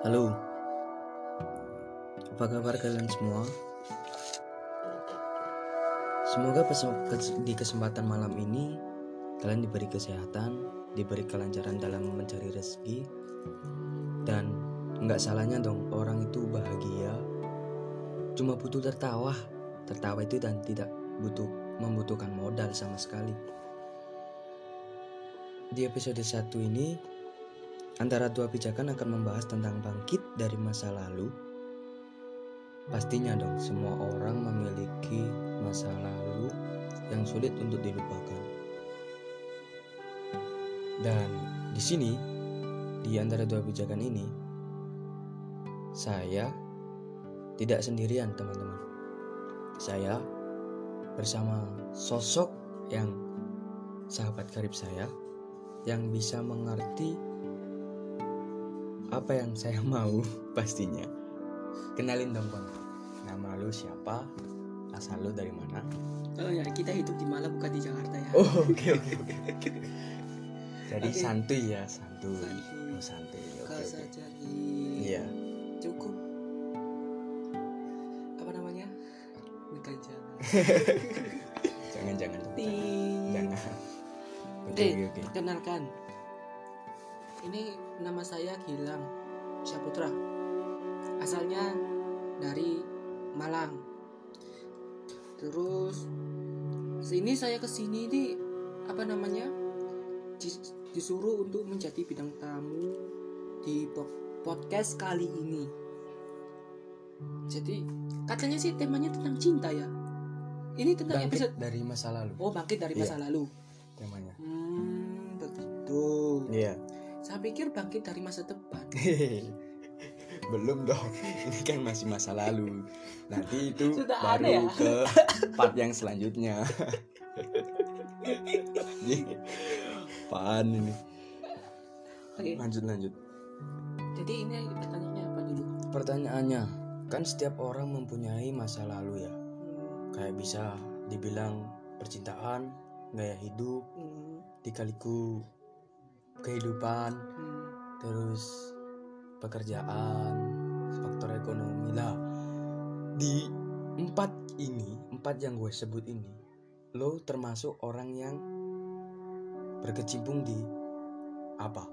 Halo, apa kabar kalian semua? Semoga di kesempatan malam ini kalian diberi kesehatan, diberi kelancaran dalam mencari rezeki, dan nggak salahnya dong orang itu bahagia. Cuma butuh tertawa, tertawa itu dan tidak butuh membutuhkan modal sama sekali. Di episode 1 ini Antara dua pijakan akan membahas tentang bangkit dari masa lalu. Pastinya dong, semua orang memiliki masa lalu yang sulit untuk dilupakan. Dan di sini, di antara dua pijakan ini, saya tidak sendirian, teman-teman. Saya bersama sosok yang sahabat karib saya yang bisa mengerti apa yang saya mau pastinya kenalin dong bang nama lu siapa asal lu dari mana Oh ya, kita hidup di Malang bukan di Jakarta ya. oh oke oke oke jadi Oke. santuy ya santuy Santuy. oh santuy oke di iya cukup apa namanya? Bukan jangan jangan Ting. jangan jangan oke Eh, oke oke Kenalkan. Ini nama saya Gilang Syaputra. Asalnya dari Malang. Terus sini saya ke sini ini apa namanya? Dis- disuruh untuk menjadi bidang tamu di po- podcast kali ini. Jadi katanya sih temanya tentang cinta ya. Ini tentang episode bangkit dari masa lalu Oh bangkit dari Iya. masa lalu. temanya Hmm begitu. iya Saya pikir bangkit dari masa depan. belum dong ini kan masih masa lalu nanti itu Sudah baru ya? ke part yang selanjutnya apaan ini Oke. lanjut lanjut Jadi ini pertanyaannya apa dulu? pertanyaannya kan setiap orang mempunyai masa lalu ya Hmm, kayak bisa dibilang percintaan gaya hidup hmm, dikaliku kehidupan hmm. terus pekerjaan faktor ekonomi lah di empat ini empat yang gue sebut ini lo termasuk orang yang berkecimpung di apa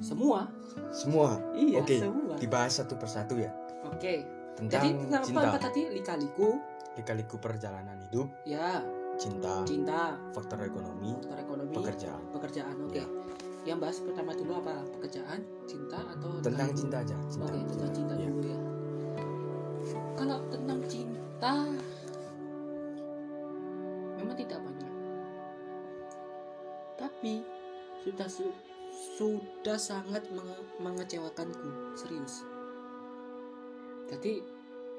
Semua? semua Iya Oke, semua. dibahas satu persatu ya Oke. tentang Jadi cinta apa tadi likaliku? dikaliku perjalanan hidup Ya cinta cinta, faktor ekonomi faktor ekonomi, pekerjaan pekerjaan. Oke. Ya. Yang bahas pertama dulu apa? Pekerjaan, cinta atau tentang cinta aja cinta, Oke tentang cinta Ya. dulu ya. Kalau tentang cinta, memang tidak banyak. Tapi sudah su- sudah sangat menge- mengecewakanku, serius. Jadi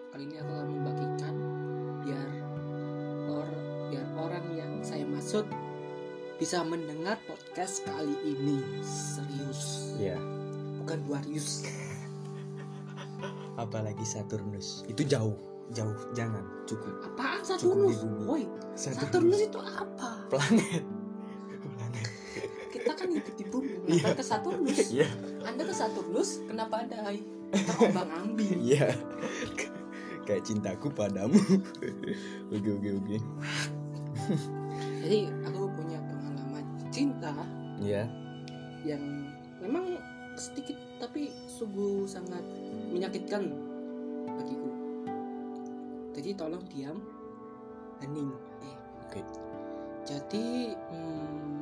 kali ini aku akan membagikan biar or biar orang yang saya maksud bisa mendengar podcast kali ini. Serius. Ya bukan Warius. Apalagi Saturnus. Itu jauh. Jauh. Jangan. Cukup. Apaan Saturnus? woi Saturnus. Itu apa? Planet. Planet. Kita kan hidup di bumi. Iya. kenapa ke Saturnus? Iya. Anda ke Saturnus? Kenapa anda terombang ambing iya. Kayak cintaku padamu. Oke oke oke jadi aku punya pengalaman cinta iya. yang memang sedikit tapi sungguh sangat menyakitkan bagiku. Jadi tolong diam. Hening. Eh Oke. jadi hmm,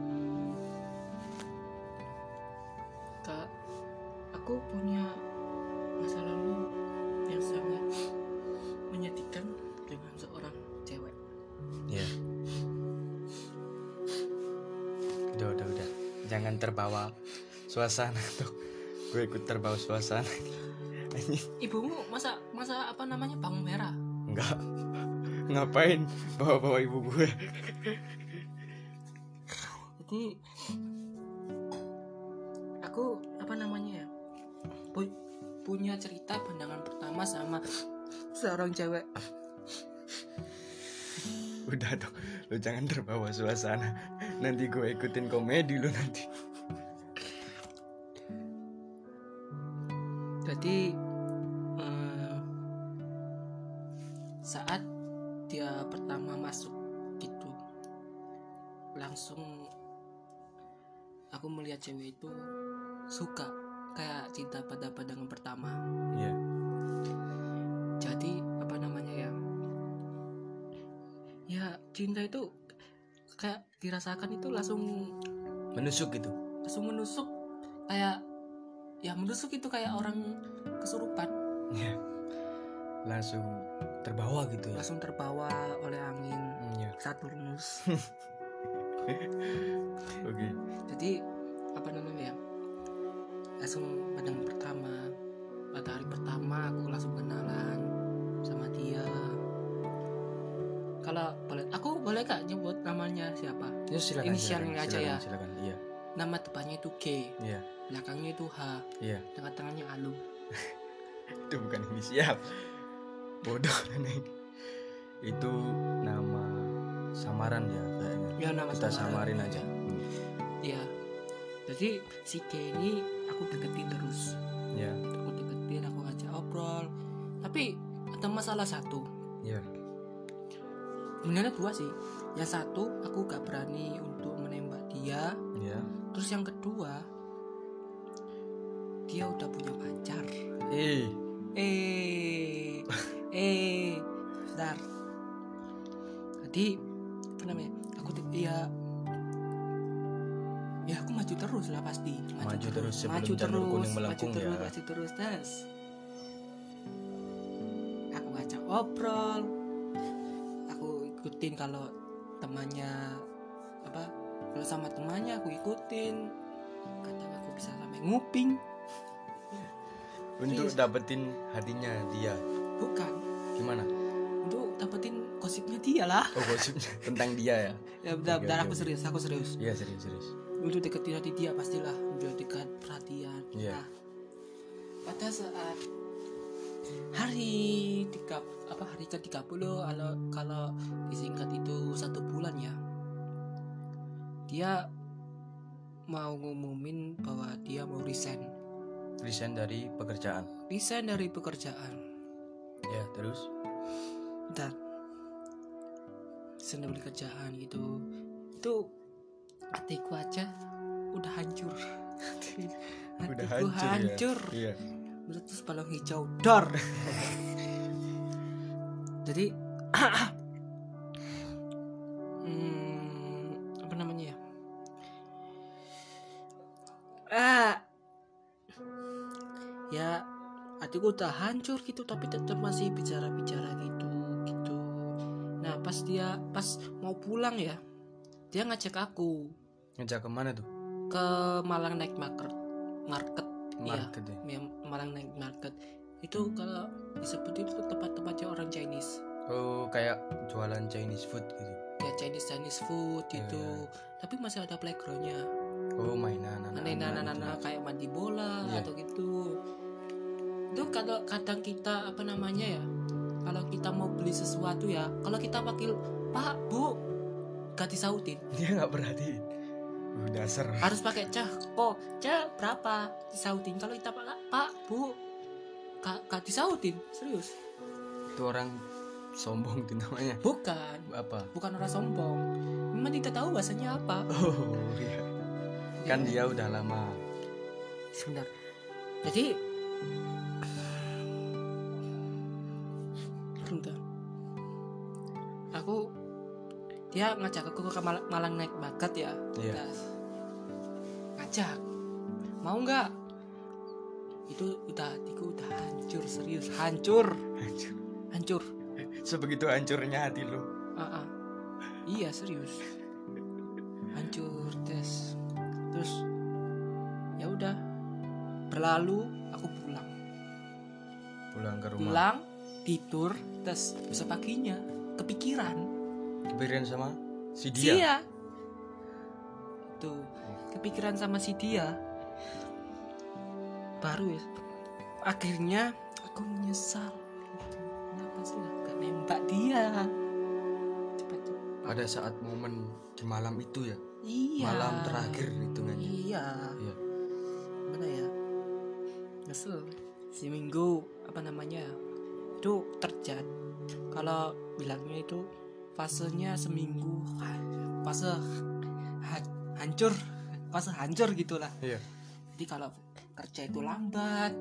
jangan terbawa suasana tuh. Gue ikut terbawa suasana. Ibumu masa masa apa namanya? Bawang merah? Enggak. Ngapain bawa bawa ibu gue? Jadi aku apa namanya ya? Pu- punya cerita pandangan pertama sama seorang cewek. Udah dong. Lu jangan terbawa suasana nanti gue ikutin komedi lu nanti. Jadi eh, saat dia pertama masuk gitu langsung aku melihat cewek itu suka kayak cinta pada pandangan pertama. Iya. jadi apa namanya ya? Ya cinta itu kayak dirasakan itu langsung Menusuk gitu. langsung menusuk kayak ya menusuk itu kayak orang kesurupan Iya. Langsung terbawa gitu ya. langsung terbawa oleh angin Hmm, Iya. Saturnus Oke. jadi apa namanya ya langsung pandangan pertama pada hari pertama aku langsung kenalan sama dia kalau boleh aku boleh kak nyebut namanya siapa Ya silakan. Inisialnya silakan, aja ya. silakan, Silakan. Iya. nama depannya itu G Iya. belakangnya itu H Iya. tengah-tengahnya Alu Itu bukan inisial. Bodoh Neneng. Itu nama samaran ya kayaknya. ya nama Kita samaran. samarin aja. Hmm. ya jadi si G ini aku deketin terus Ya. aku deketin aku ngajak obrol tapi ada masalah satu Ya. Sebenarnya dua sih. Yang satu aku gak berani untuk menembak dia. Ya. terus yang kedua dia udah punya pacar. Eh. eh. Eh. Bentar. Jadi apa namanya? Aku ya. Ya aku maju terus lah pasti. Maju terus. maju janur terus. kuning maju melengkung terus ya. maju terus tes aku ngajak obrol ikutin kalau temannya apa kalau sama temannya aku ikutin kadang aku bisa sampai nguping Untuk dapetin hatinya dia. bukan Gimana? untuk dapetin gosipnya dia lah Oh gosipnya tentang dia ya? ya bentar, bentar aku serius aku serius Iya serius serius. untuk deketin hati dia pastilah untuk dekat perhatian Iya. nah pada saat hari tiga apa hari ke 30 kalau kalau disingkat itu satu bulan ya dia mau ngumumin bahwa dia mau resign Resign dari pekerjaan. resign dari pekerjaan Ya terus? resign dari kerjaan gitu itu hatiku aja udah hancur Udah hatiku hancur, hancur. ya. Iya. Meletus balong hijau. Dor. Jadi hmm, apa namanya ya? Ah. Ya hatiku udah hancur gitu tapi tetap masih bicara-bicara gitu gitu. Nah pas dia pas mau pulang ya dia ngajak aku. Ngejak ke mana tuh? ke Malang Night Market market iya Market ya. ya, Malang Night Market itu kalau disebut itu tempat-tempatnya orang Chinese Oh kayak jualan Chinese food gitu. ya Chinese Chinese food Iya, gitu iya. tapi masih ada playgroundnya Oh mainan anak anak-anak kayak mandi bola Iya. atau gitu itu kalau kadang kita apa namanya ya kalau kita mau beli sesuatu ya kalau kita panggil pak bu gak disautin Dia nggak perhatiin. Dasar. harus pakai cah. Kok? Cah berapa? Disautin. Kalau kita pak pak bu gak, gak disautin? Serius? Itu orang sombong tuh namanya. bukan. Apa? bukan orang sombong. Memang tidak tahu bahasanya apa. Oh iya. Kan dia udah lama. sebentar. Jadi bentar. Aku dia ngajak aku ke Mal- Malang naik bakat ya. Iya. Udah. ngajak. Mau nggak? Itu udah hatiku udah hancur serius. Hancur. Hancur. hancur. Sebegitu hancurnya hati lu. Ah, ah. iya serius. Hancur tes terus ya udah. Berlalu aku pulang. Pulang ke rumah. pulang tidur tes besok paginya. Kepikiran Kepikiran sama si dia, dia. tuh kepikiran sama si dia baru ya akhirnya aku menyesal kenapa sih gak nembak dia cepat-cepat Pada saat momen di malam itu ya. Iya. Malam terakhir hitungannya. Iya. Iya. Mana ya? Nyesel. seminggu apa namanya itu terjadi kalau bilangnya itu fasenya seminggu fase ha- hancur fase hancur gitulah. Iya. jadi kalau kerja itu lambat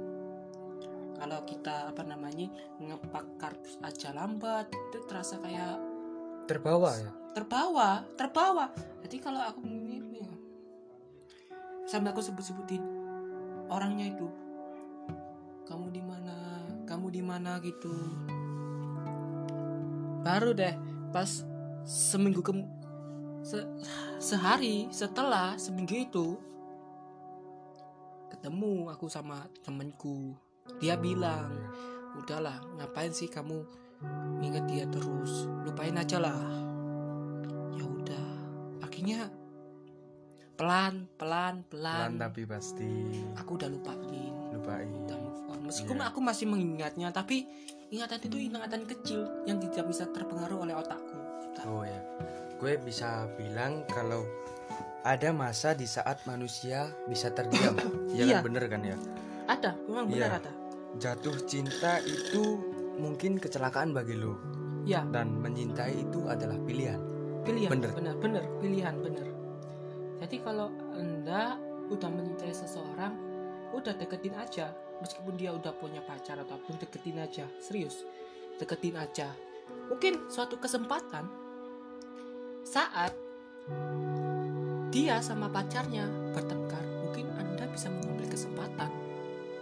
kalau kita apa namanya ngepak kardus aja lambat itu terasa kayak Terbawa ya. terbawa terbawa. Jadi kalau aku ini sampai aku sebut-sebutin orangnya itu kamu di mana? Kamu di mana? gitu. Baru deh pas seminggu ke se- sehari setelah seminggu itu ketemu aku sama temenku dia bilang udahlah ngapain sih kamu ingat dia terus? Lupain aja lah. Ya udah. Akhirnya pelan pelan pelan, Pelan tapi pasti. Aku udah lupain. Lupain. udah move on. Meskipun Iya. aku masih mengingatnya tapi ingatan itu ingatan kecil yang tidak bisa terpengaruh oleh otakku. Oh ya. Gue bisa bilang kalau ada masa di saat manusia bisa terdiam. Iya Iya. kan bener kan ya? ada memang benar Iya. ada Jatuh cinta itu mungkin kecelakaan bagi lo ya dan menyintai itu adalah pilihan. pilihan Bener. benar benar pilihan benar jadi kalau anda udah mencintai seseorang udah deketin aja meskipun dia udah punya pacar ataupun deketin aja serius deketin aja mungkin suatu kesempatan saat dia sama pacarnya bertengkar mungkin anda bisa mengambil kesempatan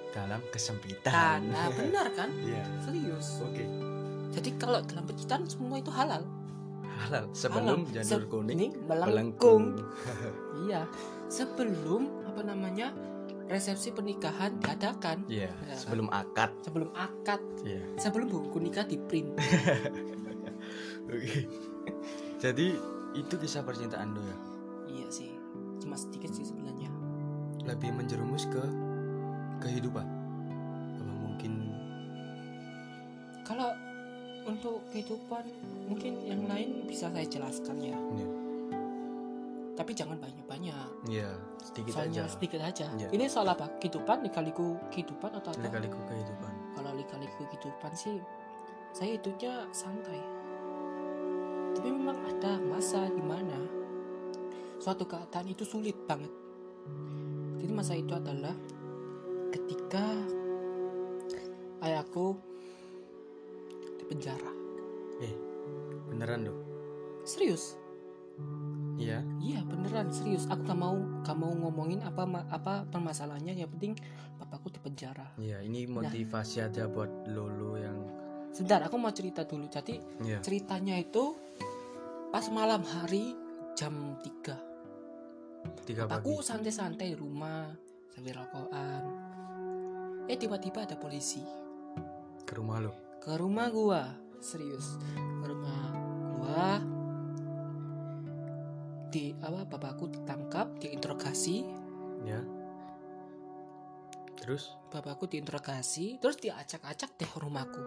Dalam kesempitan. nah benar kan Iya. serius Oke. jadi kalau dalam percintaan semua itu halal Halal. Sebelum Halal. janur kuning melengkung Iya, sebelum apa namanya resepsi pernikahan diadakan, Iya. Ya. Sebelum akad. sebelum akad, Iya. sebelum buku nikah di print. Oke. Jadi itu kisah percintaan lo ya. iya sih, cuma sedikit sih sebenarnya. Lebih menjerumus ke kehidupan. Apa mungkin Kalau untuk kehidupan mungkin yang lain bisa saya jelaskan ya, Iya. Tapi jangan banyak-banyak. Iya, sedikit Soalnya aja. sedikit aja. Iya. Ini soal apa? Kehidupan, lika-liku kehidupan atau apa? Kali-kali kehidupan. Kalau lika-liku kehidupan sih, saya hidupnya santai. Tapi memang ada masa di mana suatu keadaan itu sulit banget. Jadi masa itu adalah ketika ayahku di penjara. Eh, beneran dong? Serius? Iya. Iya beneran serius. Aku gak mau gak mau ngomongin apa apa permasalahannya. Yang penting papaku di penjara. Iya, ini motivasi aja buat lolo yang Sebentar, aku mau cerita dulu. Jadi Iya. ceritanya itu pas malam hari jam 3 Tiga pagi. aku santai-santai di rumah sambil rokokan eh tiba-tiba ada polisi Ke rumah lo. ke rumah gua serius ke rumah di apa bapakku ditangkap diinterogasi Ya. Terus bapakku diinterogasi terus diacak-acak deh rumahku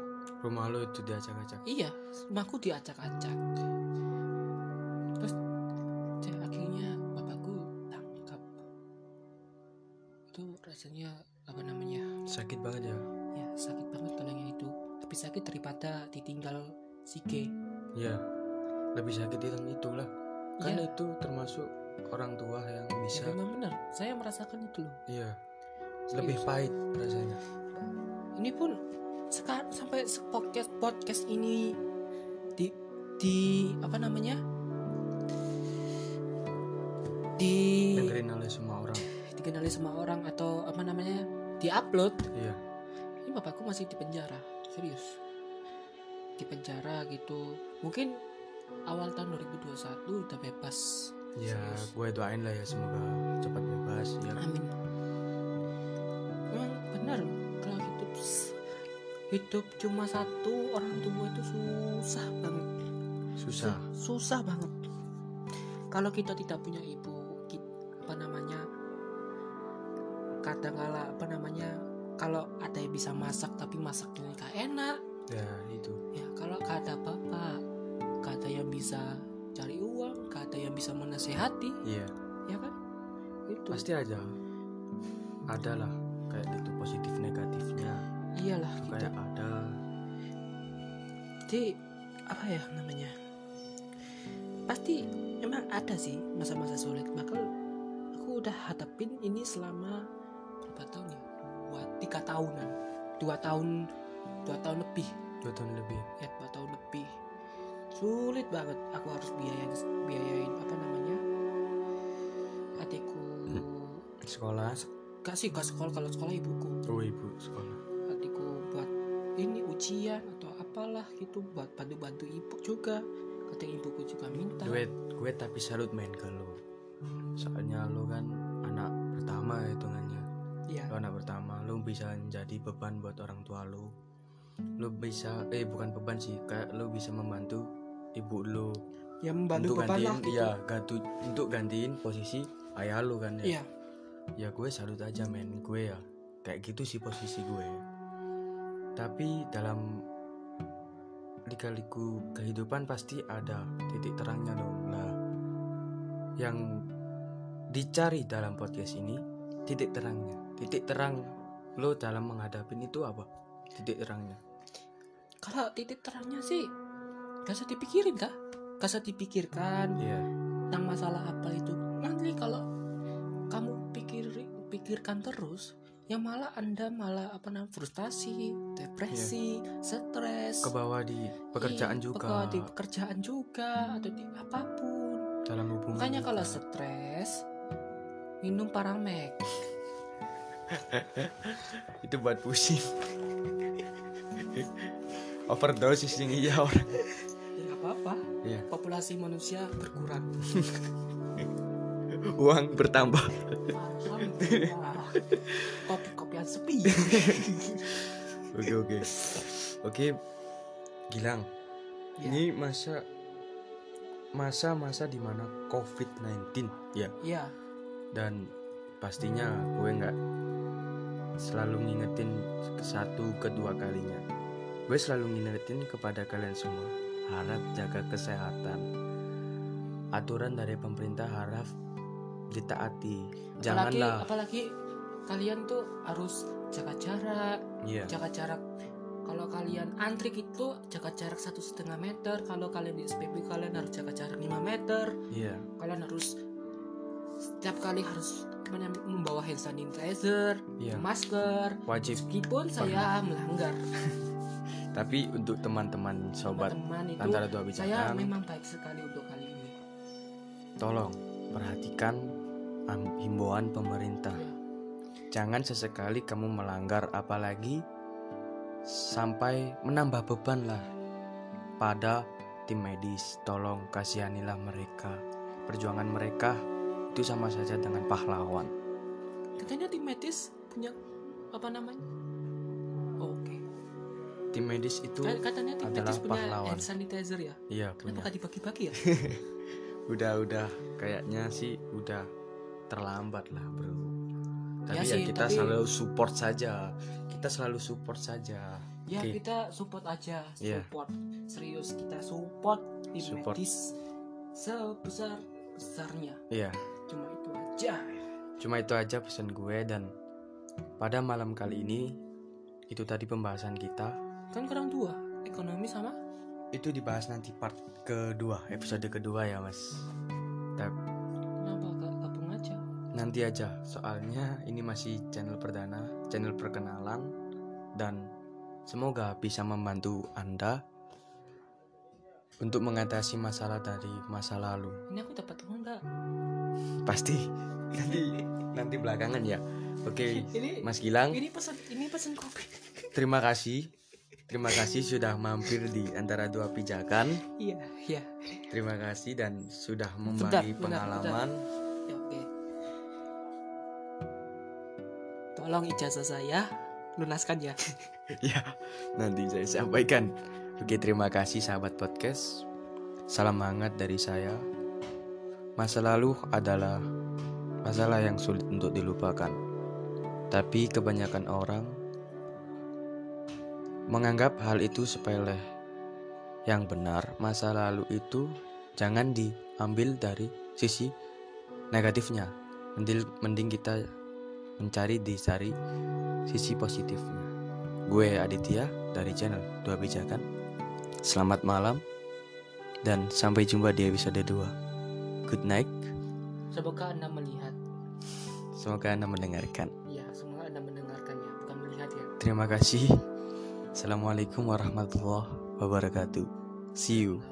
rumah lo itu diacak-acak. iya rumahku diacak-acak rasanya. ini pun sekarang sampai podcast podcast ini di di apa namanya di oleh semua orang. dikenali semua orang atau apa namanya diupload Iya. ini bapakku masih di penjara serius di penjara gitu mungkin awal tahun 2021 udah bebas Ya, gue doain lah ya semoga cepat bebas ya. amin hidup cuma satu orang tua itu susah banget Susah. susah banget kalau kita tidak punya ibu ki- apa namanya kadang-kala apa namanya kalau ada yang bisa masak tapi masaknya gak enak Ya, itu. ya kalau gak ada bapak gak ada yang bisa cari uang gak ada yang bisa menasehati Iya. ya kan itu Pasti aja. Ada lah kayak gitu positif negatifnya iyalah gitu kayak ada jadi apa ya namanya? Pasti emang ada sih masa-masa sulit bakal aku udah hadapin ini selama berapa tahun ya? Dua tiga tahunan. Dua tahun dua tahun lebih. Dua tahun lebih. Ya dua tahun lebih. Sulit banget. Aku harus biayain biayain apa namanya? Adikku. Sekolah? Kasih ke sekolah. Kalau sekolah ibuku. Oh ibu sekolah ini ujian atau apalah gitu buat bantu-bantu ibu juga. Kadang ibuku juga minta. Gue gue tapi salut main ke lo soalnya lo kan anak pertama hitungannya. Iya. lo anak pertama lo bisa jadi beban buat orang tua lo. Lo bisa eh bukan beban sih kayak lo bisa membantu ibu lo. Ya membantu untuk beban lah gantiin gitu. iya gantu untuk gantiin posisi ayah lo kan ya. Iya. ya gue salut aja men gue ya. Kayak gitu sih posisi gue tapi dalam lika-liku kehidupan pasti ada titik terangnya dong. Lah yang dicari dalam podcast ini titik terangnya. Titik terang lo dalam menghadapi itu apa? Titik terangnya. Kalau titik terangnya sih gak usah dipikirin kah gak usah dipikirkan iya. tentang masalah apa itu. Nanti kalau kamu pikir pikirkan terus yang malah anda malah apa namanya frustasi depresi stres. Ke bawah di pekerjaan Iya, juga. di pekerjaan juga atau di apa pun. Dalam hubungan makanya juga. kalau stres minum paramek itu buat pusing. Overdosis ini iya orang. Ya apa-apa. Iya. populasi manusia berkurang uang bertambah. Alhamdulillah. kopi-kopian sepi. Oke oke. Oke Gilang. Ya. ini masa masa-masa di mana COVID-19 ya. Ya. Dan pastinya gue nggak selalu ngingetin satu kedua kalinya. Gue selalu ngingetin kepada kalian semua harap jaga kesehatan. Aturan dari pemerintah harap ditaati. Apalagi janganlah. apalagi kalian tuh harus jaga jarak. Iya. Jaga jarak. Kalau kalian antri gitu jaga jarak satu setengah meter. Kalau kalian di SPB kalian harus jaga jarak 5 meter. Iya. Kalian harus setiap kali harus mem- membawa hand sanitizer iya. masker. Wajib. Meskipun saya melanggar. Tapi untuk teman-teman sobat teman-teman itu antara dua saya bijakan memang baik sekali untuk kali ini. Tolong perhatikan himbauan pemerintah. Ya. jangan sesekali kamu melanggar apalagi sampai menambah beban lah pada tim medis. Tolong kasihanilah mereka. Perjuangan mereka itu sama saja dengan pahlawan. Katanya tim medis punya apa namanya? Oke. Tim medis itu Ka- katanya tim adalah medis punya pahlawan. hand sanitizer ya? Iya kenapa punya. dibagi-bagi ya? Udah udah. Kayaknya sih udah terlambat lah bro. Tapi Ya ya, sih, kita tapi- selalu support saja. Kita selalu support saja. Ya Oke. kita support aja. Iya. support. Serius kita support tim Support. medis sebesar besarnya. Iya. Cuma itu aja. Cuma itu aja pesan gue dan pada malam kali ini itu tadi pembahasan kita. Kan kurang dua ekonomi sama? Itu dibahas nanti part kedua episode kedua ya mas. Tapi nanti aja soalnya ini masih channel perdana, channel perkenalan dan semoga bisa membantu anda untuk mengatasi masalah dari masa lalu. ini aku dapat uang nggak Pasti nanti nanti belakangan ya. Oke, ini Mas Gilang. ini pesan ini pesan kopi Terima kasih. Terima kasih sudah mampir di antara dua pijakan. iya iya Terima kasih dan sudah Bentar, membagi bentar, pengalaman. ya oke tolong ijazah saya lunaskan ya ya, nanti saya sampaikan. Oke, terima kasih sahabat podcast. Salam hangat dari saya. Masa lalu adalah masalah yang sulit untuk dilupakan. Tapi kebanyakan orang menganggap hal itu sepele. Yang benar, masa lalu itu jangan diambil dari sisi negatifnya. Mending, mending kita mencari dicari sisi positifnya. Gue Aditya dari channel Dua Bijakan. Selamat malam dan sampai jumpa di episode 2. Good night. Semoga Anda melihat. Semoga Anda mendengarkan. Ya, semoga Anda mendengarkannya, bukan melihat ya. Terima kasih. Assalamualaikum warahmatullahi wabarakatuh. See you.